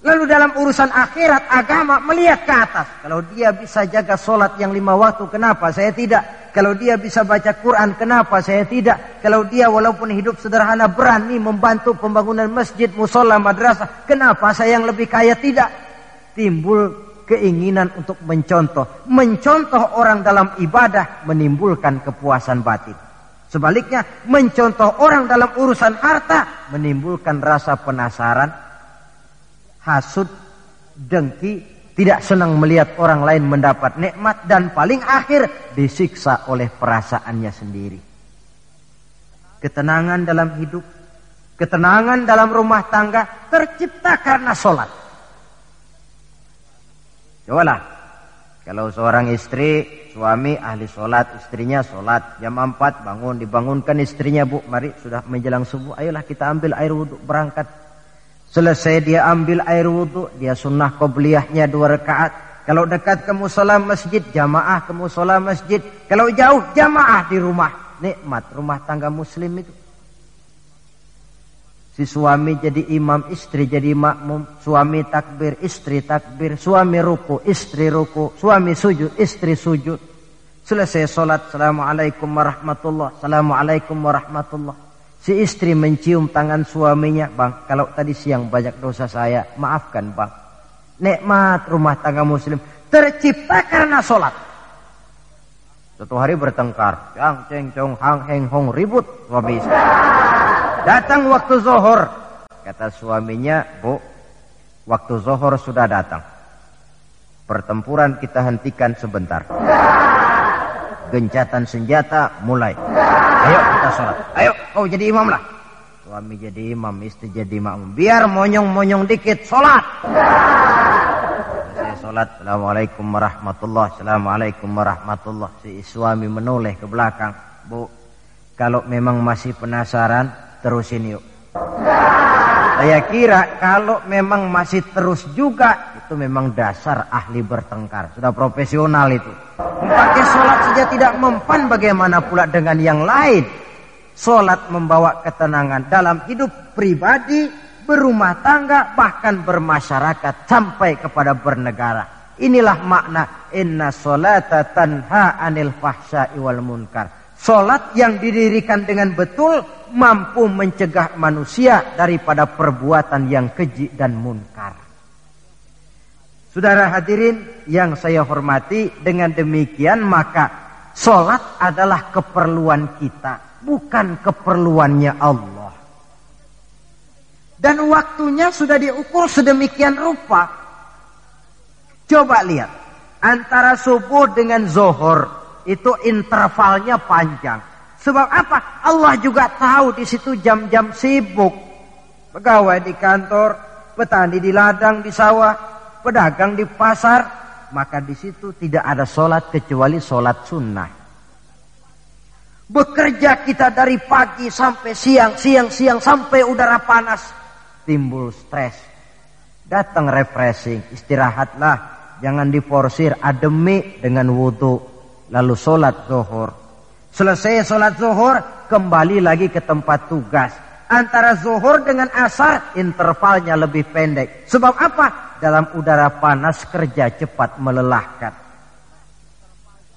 Lalu dalam urusan akhirat agama melihat ke atas. Kalau dia bisa jaga sholat yang lima waktu, kenapa saya tidak? Kalau dia bisa baca Quran, kenapa saya tidak? Kalau dia walaupun hidup sederhana berani membantu pembangunan masjid, musola, madrasah, kenapa saya yang lebih kaya tidak? Timbul keinginan untuk mencontoh. Mencontoh orang dalam ibadah menimbulkan kepuasan batin. Sebaliknya, mencontoh orang dalam urusan harta menimbulkan rasa penasaran, hasut, dengki, tidak senang melihat orang lain mendapat nikmat dan paling akhir disiksa oleh perasaannya sendiri. Ketenangan dalam hidup, ketenangan dalam rumah tangga tercipta karena sholat. Cobalah. Kalau seorang istri, suami ahli sholat, istrinya sholat. Jam 4 bangun, dibangunkan istrinya, bu, mari sudah menjelang subuh. Ayolah kita ambil air wudhu, berangkat. Selesai dia ambil air wudhu, dia sunnah qobliyahnya dua rakaat. Kalau dekat ke musola masjid, jamaah ke musola masjid. Kalau jauh, jamaah di rumah. Nikmat rumah tangga muslim itu. Si suami jadi imam, istri jadi makmum. Suami takbir, istri takbir. Suami ruku, istri ruku. Suami sujud, istri sujud. Selesai solat, Assalamualaikum warahmatullah. Assalamualaikum warahmatullah. Si istri mencium tangan suaminya. Bang, kalau tadi siang banyak dosa saya, maafkan bang. Nikmat rumah tangga muslim. Tercipta karena solat. Satu hari bertengkar. Cang, ceng, cong, hang, heng, hong, ribut. Suami Datang waktu zohor. Kata suaminya, bu, waktu zohor sudah datang. Pertempuran kita hentikan sebentar. Gencatan senjata mulai. Ayo kita sholat. Ayo kau jadi imam lah. Suami jadi imam, istri jadi imam. Biar monyong-monyong dikit, sholat sholat. Assalamualaikum warahmatullah. Assalamualaikum warahmatullah. Si suami menoleh ke belakang. Bu, kalau memang masih penasaran, terusin yuk. Saya kira kalau memang masih terus juga, itu memang dasar ahli bertengkar. Sudah profesional itu. Pakai sholat saja tidak mempan bagaimana pula dengan yang lain. Sholat membawa ketenangan dalam hidup pribadi, berumah tangga, bahkan bermasyarakat sampai kepada bernegara. Inilah makna inna solata tanha anil fahsya wal munkar. Solat yang didirikan dengan betul mampu mencegah manusia daripada perbuatan yang keji dan munkar. Saudara hadirin yang saya hormati, dengan demikian maka solat adalah keperluan kita, bukan keperluannya Allah. Dan waktunya sudah diukur sedemikian rupa. Coba lihat. Antara subuh dengan zohor. Itu intervalnya panjang. Sebab apa? Allah juga tahu di situ jam-jam sibuk. Pegawai di kantor, petani di ladang, di sawah, pedagang di pasar. Maka di situ tidak ada sholat kecuali sholat sunnah. Bekerja kita dari pagi sampai siang, siang, siang sampai udara panas. Timbul stres. Datang refreshing, istirahatlah jangan diporsir ademi dengan wudhu lalu sholat zuhur selesai sholat zuhur kembali lagi ke tempat tugas antara zuhur dengan asar intervalnya lebih pendek. Sebab apa? Dalam udara panas kerja cepat melelahkan.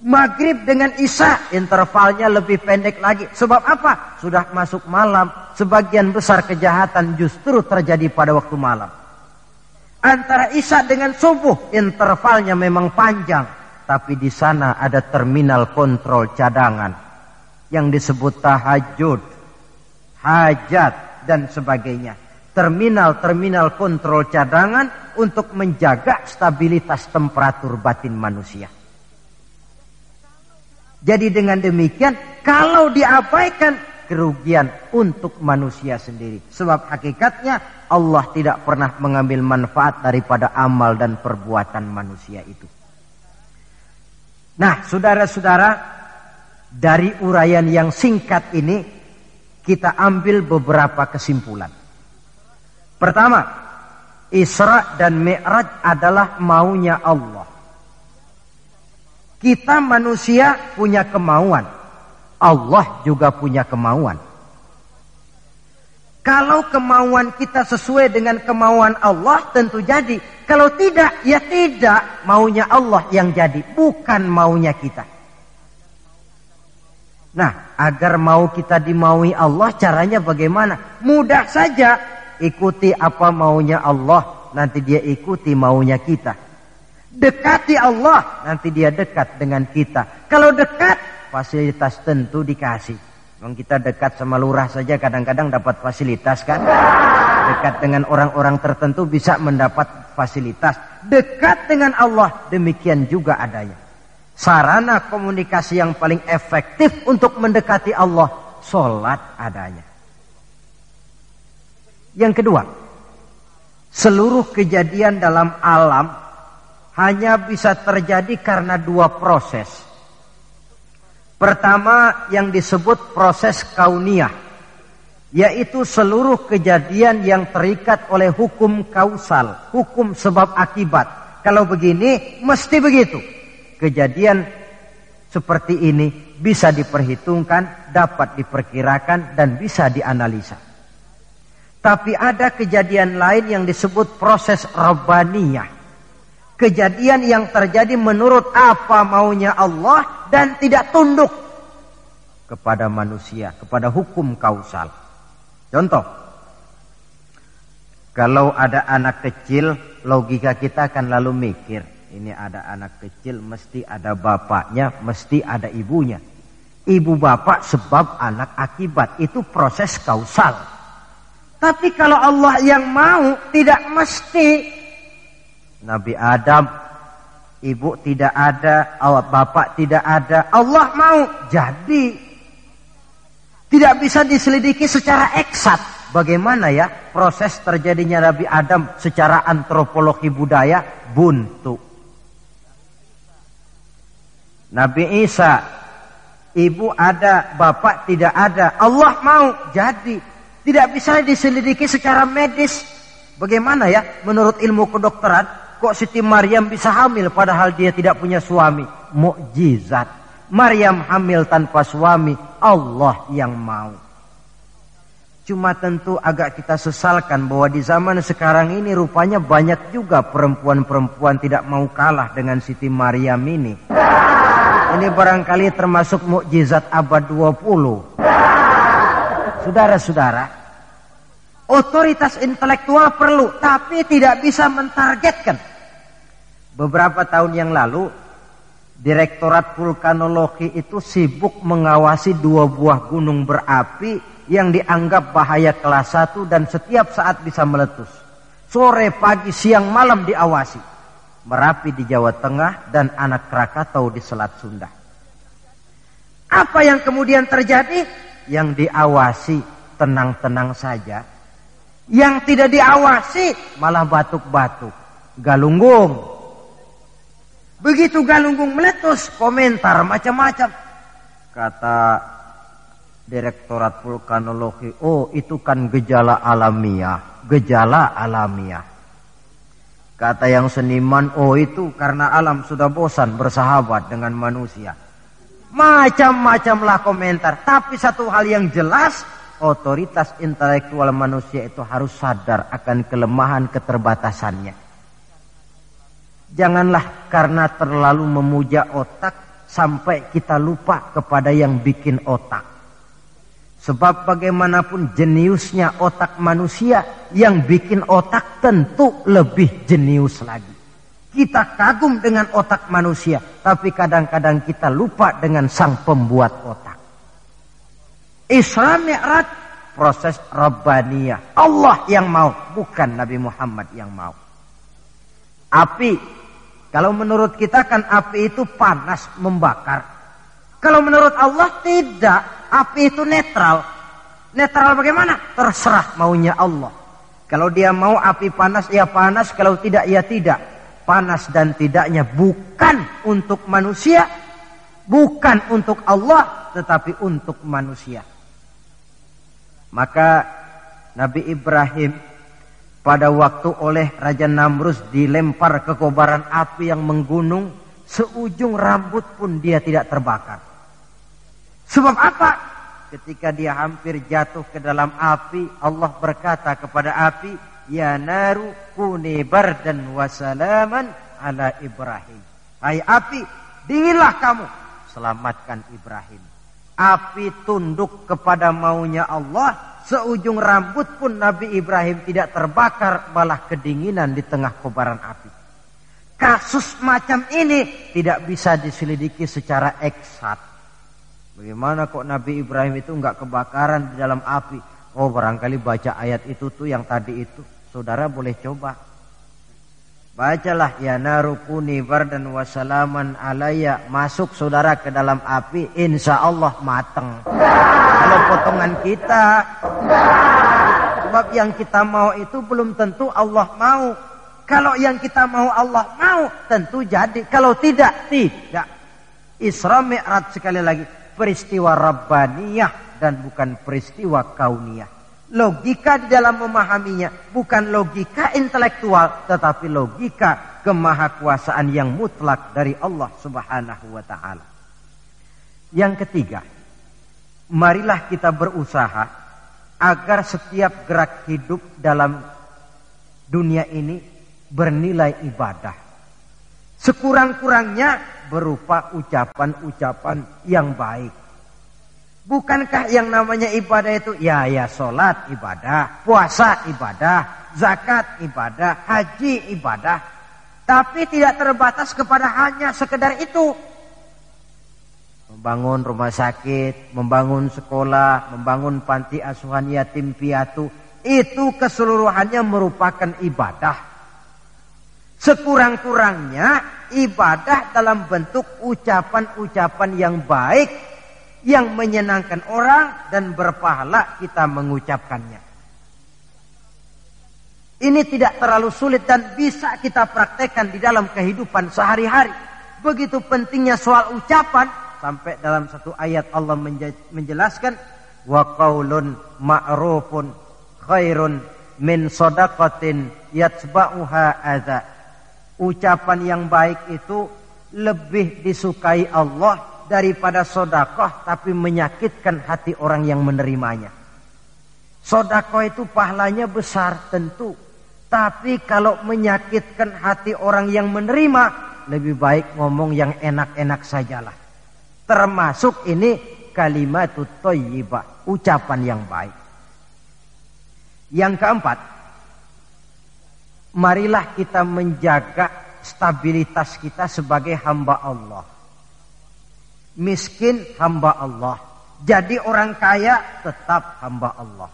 Maghrib dengan isya intervalnya lebih pendek lagi. Sebab apa? Sudah masuk malam sebagian besar kejahatan justru terjadi pada waktu malam. Antara Isya dengan subuh intervalnya memang panjang, tapi di sana ada terminal kontrol cadangan yang disebut tahajud, hajat dan sebagainya. Terminal-terminal kontrol cadangan untuk menjaga stabilitas temperatur batin manusia. Jadi dengan demikian kalau diabaikan kerugian untuk manusia sendiri. Sebab hakikatnya Allah tidak pernah mengambil manfaat daripada amal dan perbuatan manusia itu. Nah, saudara-saudara, dari uraian yang singkat ini kita ambil beberapa kesimpulan. Pertama, Isra dan Mi'raj adalah maunya Allah. Kita manusia punya kemauan Allah juga punya kemauan. Kalau kemauan kita sesuai dengan kemauan Allah tentu jadi. Kalau tidak, ya tidak. Maunya Allah yang jadi, bukan maunya kita. Nah, agar mau kita dimaui Allah, caranya bagaimana? Mudah saja. Ikuti apa maunya Allah, nanti dia ikuti maunya kita. Dekati Allah, nanti dia dekat dengan kita. Kalau dekat, fasilitas tentu dikasih. Memang kita dekat sama lurah saja kadang-kadang dapat fasilitas kan. Dekat dengan orang-orang tertentu bisa mendapat fasilitas. Dekat dengan Allah demikian juga adanya. Sarana komunikasi yang paling efektif untuk mendekati Allah. Sholat adanya. Yang kedua. Seluruh kejadian dalam alam hanya bisa terjadi karena dua proses Pertama yang disebut proses kauniyah. Yaitu seluruh kejadian yang terikat oleh hukum kausal. Hukum sebab akibat. Kalau begini mesti begitu. Kejadian seperti ini bisa diperhitungkan, dapat diperkirakan dan bisa dianalisa. Tapi ada kejadian lain yang disebut proses rabbaniyah kejadian yang terjadi menurut apa maunya Allah dan tidak tunduk kepada manusia, kepada hukum kausal. Contoh, kalau ada anak kecil, logika kita akan lalu mikir, ini ada anak kecil, mesti ada bapaknya, mesti ada ibunya. Ibu bapak sebab anak akibat, itu proses kausal. Tapi kalau Allah yang mau, tidak mesti Nabi Adam, ibu tidak ada, bapak tidak ada, Allah mau jadi. Tidak bisa diselidiki secara eksat. Bagaimana ya proses terjadinya Nabi Adam secara antropologi budaya buntu. Nabi Isa, ibu ada, bapak tidak ada, Allah mau jadi. Tidak bisa diselidiki secara medis. Bagaimana ya menurut ilmu kedokteran? Kok Siti Maryam bisa hamil padahal dia tidak punya suami? Mukjizat. Maryam hamil tanpa suami, Allah yang mau. Cuma tentu agak kita sesalkan bahwa di zaman sekarang ini rupanya banyak juga perempuan-perempuan tidak mau kalah dengan Siti Maryam ini. Ini barangkali termasuk mukjizat abad 20. Saudara-saudara, otoritas intelektual perlu, tapi tidak bisa mentargetkan. Beberapa tahun yang lalu, Direktorat Vulkanologi itu sibuk mengawasi dua buah gunung berapi yang dianggap bahaya kelas satu dan setiap saat bisa meletus. Sore, pagi, siang, malam diawasi. Merapi di Jawa Tengah, dan Anak Krakatau di Selat Sunda. Apa yang kemudian terjadi? Yang diawasi tenang-tenang saja. Yang tidak diawasi malah batuk-batuk. Galunggung. Begitu Galunggung meletus, komentar macam-macam. Kata Direktorat Vulkanologi, oh itu kan gejala alamiah. Gejala alamiah. Kata yang seniman, oh itu karena alam sudah bosan bersahabat dengan manusia. Macam-macamlah komentar. Tapi satu hal yang jelas, otoritas intelektual manusia itu harus sadar akan kelemahan keterbatasannya. Janganlah karena terlalu memuja otak sampai kita lupa kepada yang bikin otak. Sebab bagaimanapun jeniusnya otak manusia, yang bikin otak tentu lebih jenius lagi. Kita kagum dengan otak manusia, tapi kadang-kadang kita lupa dengan sang pembuat otak. Isra Mi'raj proses Rabbaniyah. Allah yang mau, bukan Nabi Muhammad yang mau. Api, kalau menurut kita kan api itu panas, membakar. Kalau menurut Allah tidak, api itu netral. Netral bagaimana? Terserah maunya Allah. Kalau dia mau api panas, ya panas. Kalau tidak, ya tidak panas dan tidaknya bukan untuk manusia, bukan untuk Allah, tetapi untuk manusia. Maka Nabi Ibrahim pada waktu oleh Raja Namrus dilempar ke kobaran api yang menggunung, seujung rambut pun dia tidak terbakar. Sebab apa? Ketika dia hampir jatuh ke dalam api, Allah berkata kepada api, Ya naru kuni bardan wasalaman ala Ibrahim. Hai api, dinginlah kamu. Selamatkan Ibrahim. Api tunduk kepada maunya Allah. Seujung rambut pun Nabi Ibrahim tidak terbakar. Malah kedinginan di tengah kobaran api. Kasus macam ini tidak bisa diselidiki secara eksat. Bagaimana kok Nabi Ibrahim itu nggak kebakaran di dalam api? Oh barangkali baca ayat itu tuh yang tadi itu. Saudara boleh coba. Bacalah ya narukuni bardan wasalaman alaya. Masuk saudara ke dalam api. Insya Allah mateng. Kalau potongan kita. Sebab yang kita mau itu belum tentu Allah mau. Kalau yang kita mau Allah mau. Tentu jadi. Kalau tidak, tidak. Isra Mi'raj sekali lagi. Peristiwa Rabbaniyah dan bukan peristiwa kauniyah logika di dalam memahaminya bukan logika intelektual tetapi logika kemahakuasaan yang mutlak dari Allah Subhanahu wa taala. Yang ketiga, marilah kita berusaha agar setiap gerak hidup dalam dunia ini bernilai ibadah. Sekurang-kurangnya berupa ucapan-ucapan yang baik Bukankah yang namanya ibadah itu ya ya sholat ibadah, puasa ibadah, zakat ibadah, haji ibadah. Tapi tidak terbatas kepada hanya sekedar itu. Membangun rumah sakit, membangun sekolah, membangun panti asuhan yatim piatu. Itu keseluruhannya merupakan ibadah. Sekurang-kurangnya ibadah dalam bentuk ucapan-ucapan yang baik yang menyenangkan orang dan berpahala kita mengucapkannya. Ini tidak terlalu sulit dan bisa kita praktekkan di dalam kehidupan sehari-hari. Begitu pentingnya soal ucapan sampai dalam satu ayat Allah menjelaskan wa qaulun ma'rufun khairun min sadaqatin yatsba'uha adza. Ucapan yang baik itu lebih disukai Allah daripada sodakoh tapi menyakitkan hati orang yang menerimanya. Sodakoh itu pahalanya besar tentu. Tapi kalau menyakitkan hati orang yang menerima, lebih baik ngomong yang enak-enak sajalah. Termasuk ini kalimat thayyibah, ucapan yang baik. Yang keempat, marilah kita menjaga stabilitas kita sebagai hamba Allah miskin hamba Allah. Jadi orang kaya tetap hamba Allah.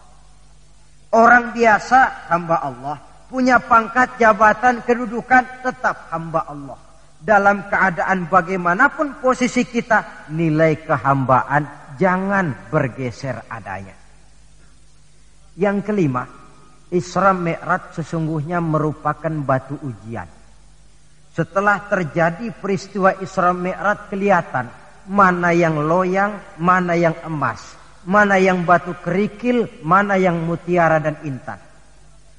Orang biasa hamba Allah. punya pangkat, jabatan, kedudukan, tetap hamba Allah. Dalam keadaan bagaimanapun posisi kita, nilai kehambaan jangan bergeser adanya. Yang kelima, Isra Mi'raj sesungguhnya merupakan batu ujian. Setelah terjadi peristiwa Isra Mi'raj kelihatan mana yang loyang, mana yang emas, mana yang batu kerikil, mana yang mutiara dan intan.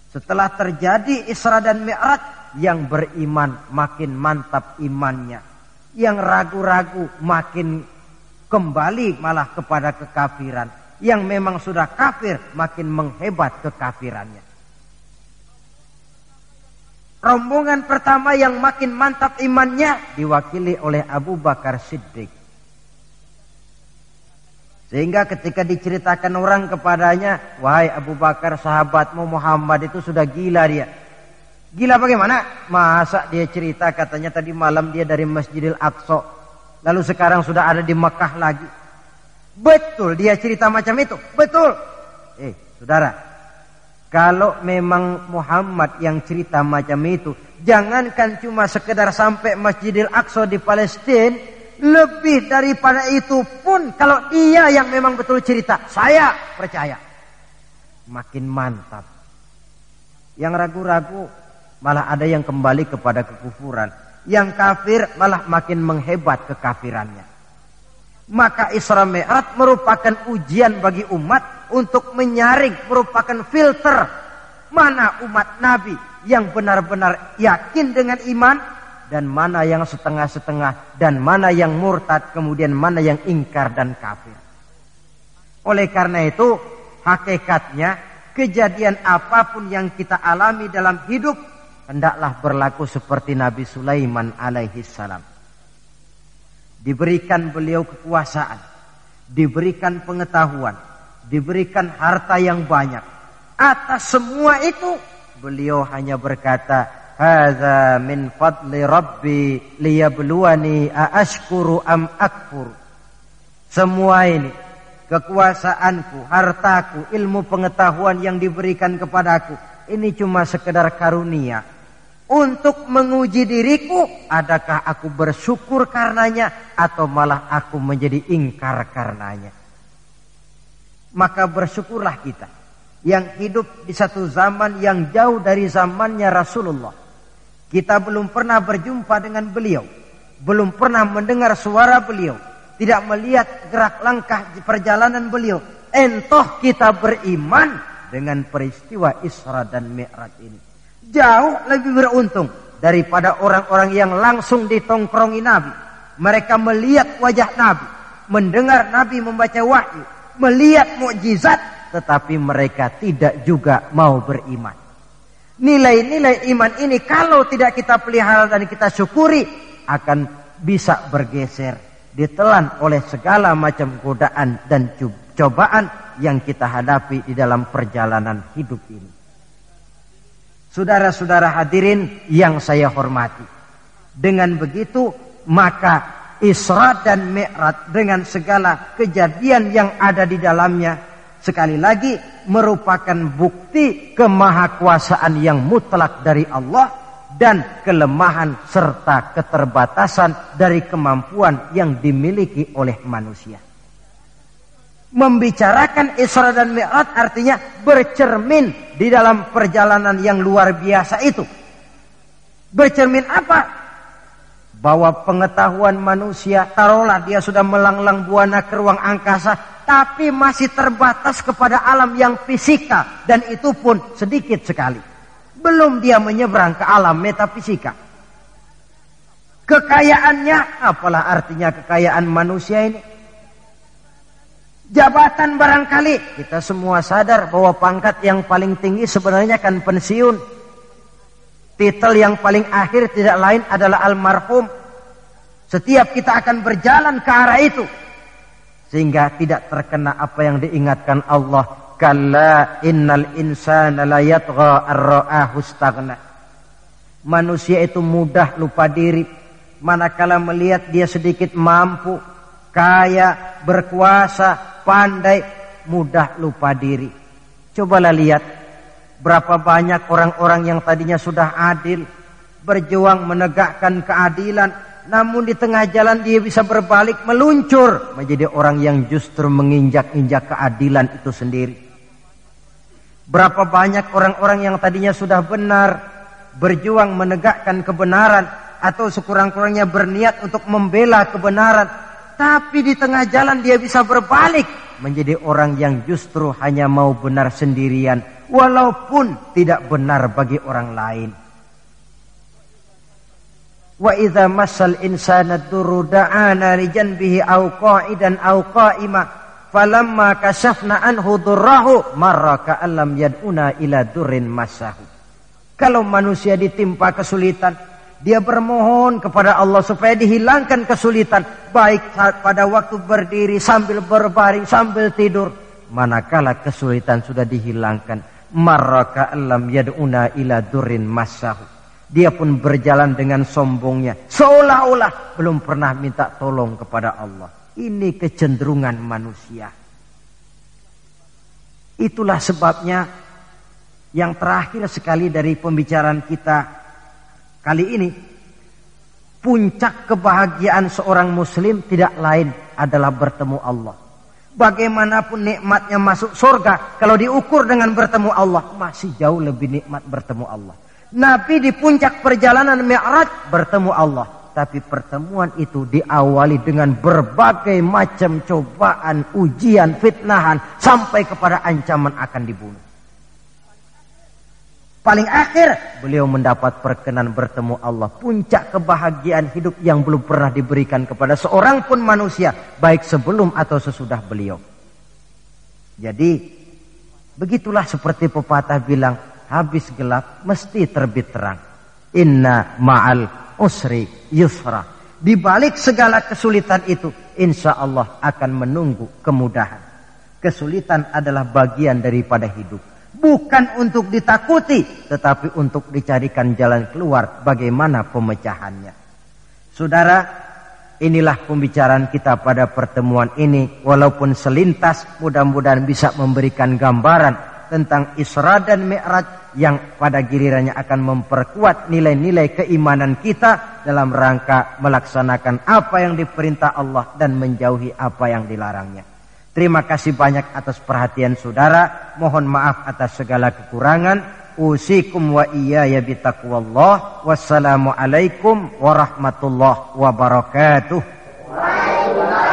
Setelah terjadi Isra dan Mi'raj, yang beriman makin mantap imannya. Yang ragu-ragu makin kembali malah kepada kekafiran. Yang memang sudah kafir makin menghebat kekafirannya. Rombongan pertama yang makin mantap imannya diwakili oleh Abu Bakar Siddiq. Sehingga ketika diceritakan orang kepadanya, wahai Abu Bakar sahabatmu Muhammad itu sudah gila dia. Gila bagaimana? Masa dia cerita katanya tadi malam dia dari Masjidil Aqsa. Lalu sekarang sudah ada di Mekah lagi. Betul dia cerita macam itu. Betul. Eh saudara. Kalau memang Muhammad yang cerita macam itu. Jangankan cuma sekedar sampai Masjidil Aqsa di Palestina lebih daripada itu pun kalau dia yang memang betul cerita, saya percaya. Makin mantap. Yang ragu-ragu malah ada yang kembali kepada kekufuran. Yang kafir malah makin menghebat kekafirannya. Maka Isra Mi'raj merupakan ujian bagi umat untuk menyaring, merupakan filter mana umat Nabi yang benar-benar yakin dengan iman dan mana yang setengah-setengah dan mana yang murtad kemudian mana yang ingkar dan kafir. Oleh karena itu hakikatnya kejadian apa pun yang kita alami dalam hidup hendaklah berlaku seperti Nabi Sulaiman alaihi salam. Diberikan beliau kekuasaan, diberikan pengetahuan, diberikan harta yang banyak. Atas semua itu beliau hanya berkata, Hadza min fadli rabbi liyabluwani aashkuru am akfur. Semua ini kekuasaanku, hartaku, ilmu pengetahuan yang diberikan kepadaku ini cuma sekedar karunia untuk menguji diriku adakah aku bersyukur karenanya atau malah aku menjadi ingkar karenanya. Maka bersyukurlah kita yang hidup di satu zaman yang jauh dari zamannya Rasulullah kita belum pernah berjumpa dengan beliau. Belum pernah mendengar suara beliau. Tidak melihat gerak langkah di perjalanan beliau. Entoh kita beriman dengan peristiwa Isra dan Mi'raj ini. Jauh lebih beruntung daripada orang-orang yang langsung ditongkrongi Nabi. Mereka melihat wajah Nabi. Mendengar Nabi membaca wahyu. Melihat mukjizat. Tetapi mereka tidak juga mau beriman. Nilai-nilai iman ini kalau tidak kita pelihara dan kita syukuri akan bisa bergeser ditelan oleh segala macam godaan dan cobaan yang kita hadapi di dalam perjalanan hidup ini. Saudara-saudara hadirin yang saya hormati. Dengan begitu maka Isra dan Mi'raj dengan segala kejadian yang ada di dalamnya sekali lagi merupakan bukti kemahakuasaan yang mutlak dari Allah dan kelemahan serta keterbatasan dari kemampuan yang dimiliki oleh manusia. Membicarakan Isra dan Mi'raj artinya bercermin di dalam perjalanan yang luar biasa itu. Bercermin apa? Bahwa pengetahuan manusia, taruhlah dia sudah melanglang buana ke ruang angkasa, tapi masih terbatas kepada alam yang fisika dan itu pun sedikit sekali. Belum dia menyeberang ke alam metafisika. Kekayaannya, apalah artinya kekayaan manusia ini? Jabatan barangkali. Kita semua sadar bahwa pangkat yang paling tinggi sebenarnya kan pensiun. Titel yang paling akhir tidak lain adalah almarhum. Setiap kita akan berjalan ke arah itu. Sehingga tidak terkena apa yang diingatkan Allah. Kalla innal insana la yatgha ar-ra'ahu manusia itu mudah lupa diri. Manakala melihat dia sedikit mampu kaya berkuasa pandai mudah lupa diri cobalah lihat Berapa banyak orang-orang yang tadinya sudah adil, berjuang menegakkan keadilan, namun di tengah jalan dia bisa berbalik meluncur menjadi orang yang justru menginjak-injak keadilan itu sendiri. Berapa banyak orang-orang yang tadinya sudah benar, berjuang menegakkan kebenaran, atau sekurang-kurangnya berniat untuk membela kebenaran, tapi di tengah jalan dia bisa berbalik menjadi orang yang justru hanya mau benar sendirian walaupun tidak benar bagi orang lain. Wa idza masal insana durru da'ana li janbihi aw qa'idan aw qa'ima falamma kashafna anhu durrahu marra ka'allam yad'una ila durrin masahu. Kalau manusia ditimpa kesulitan, dia bermohon kepada Allah supaya dihilangkan kesulitan. Baik pada waktu berdiri sambil berbaring sambil tidur. Manakala kesulitan sudah dihilangkan. Maraka alam yad'una ila durin masahu. Dia pun berjalan dengan sombongnya. Seolah-olah belum pernah minta tolong kepada Allah. Ini kecenderungan manusia. Itulah sebabnya yang terakhir sekali dari pembicaraan kita Kali ini puncak kebahagiaan seorang muslim tidak lain adalah bertemu Allah. Bagaimanapun nikmatnya masuk surga, kalau diukur dengan bertemu Allah, masih jauh lebih nikmat bertemu Allah. Nabi di puncak perjalanan Mi'raj bertemu Allah. Tapi pertemuan itu diawali dengan berbagai macam cobaan, ujian, fitnahan. Sampai kepada ancaman akan dibunuh. Paling akhir beliau mendapat perkenan bertemu Allah. Puncak kebahagiaan hidup yang belum pernah diberikan kepada seorang pun manusia. Baik sebelum atau sesudah beliau. Jadi begitulah seperti pepatah bilang. Habis gelap mesti terbit terang. Inna ma'al usri yusra. Di balik segala kesulitan itu. Insya Allah akan menunggu kemudahan. Kesulitan adalah bagian daripada hidup bukan untuk ditakuti, tetapi untuk dicarikan jalan keluar bagaimana pemecahannya. Saudara, inilah pembicaraan kita pada pertemuan ini. Walaupun selintas, mudah-mudahan bisa memberikan gambaran tentang Isra dan Mi'raj yang pada gilirannya akan memperkuat nilai-nilai keimanan kita dalam rangka melaksanakan apa yang diperintah Allah dan menjauhi apa yang dilarangnya. Terima kasih banyak atas perhatian saudara. Mohon maaf atas segala kekurangan. Usikum wa iya ya bitakwallah. Wassalamualaikum warahmatullahi wabarakatuh. Waalaikumsalam.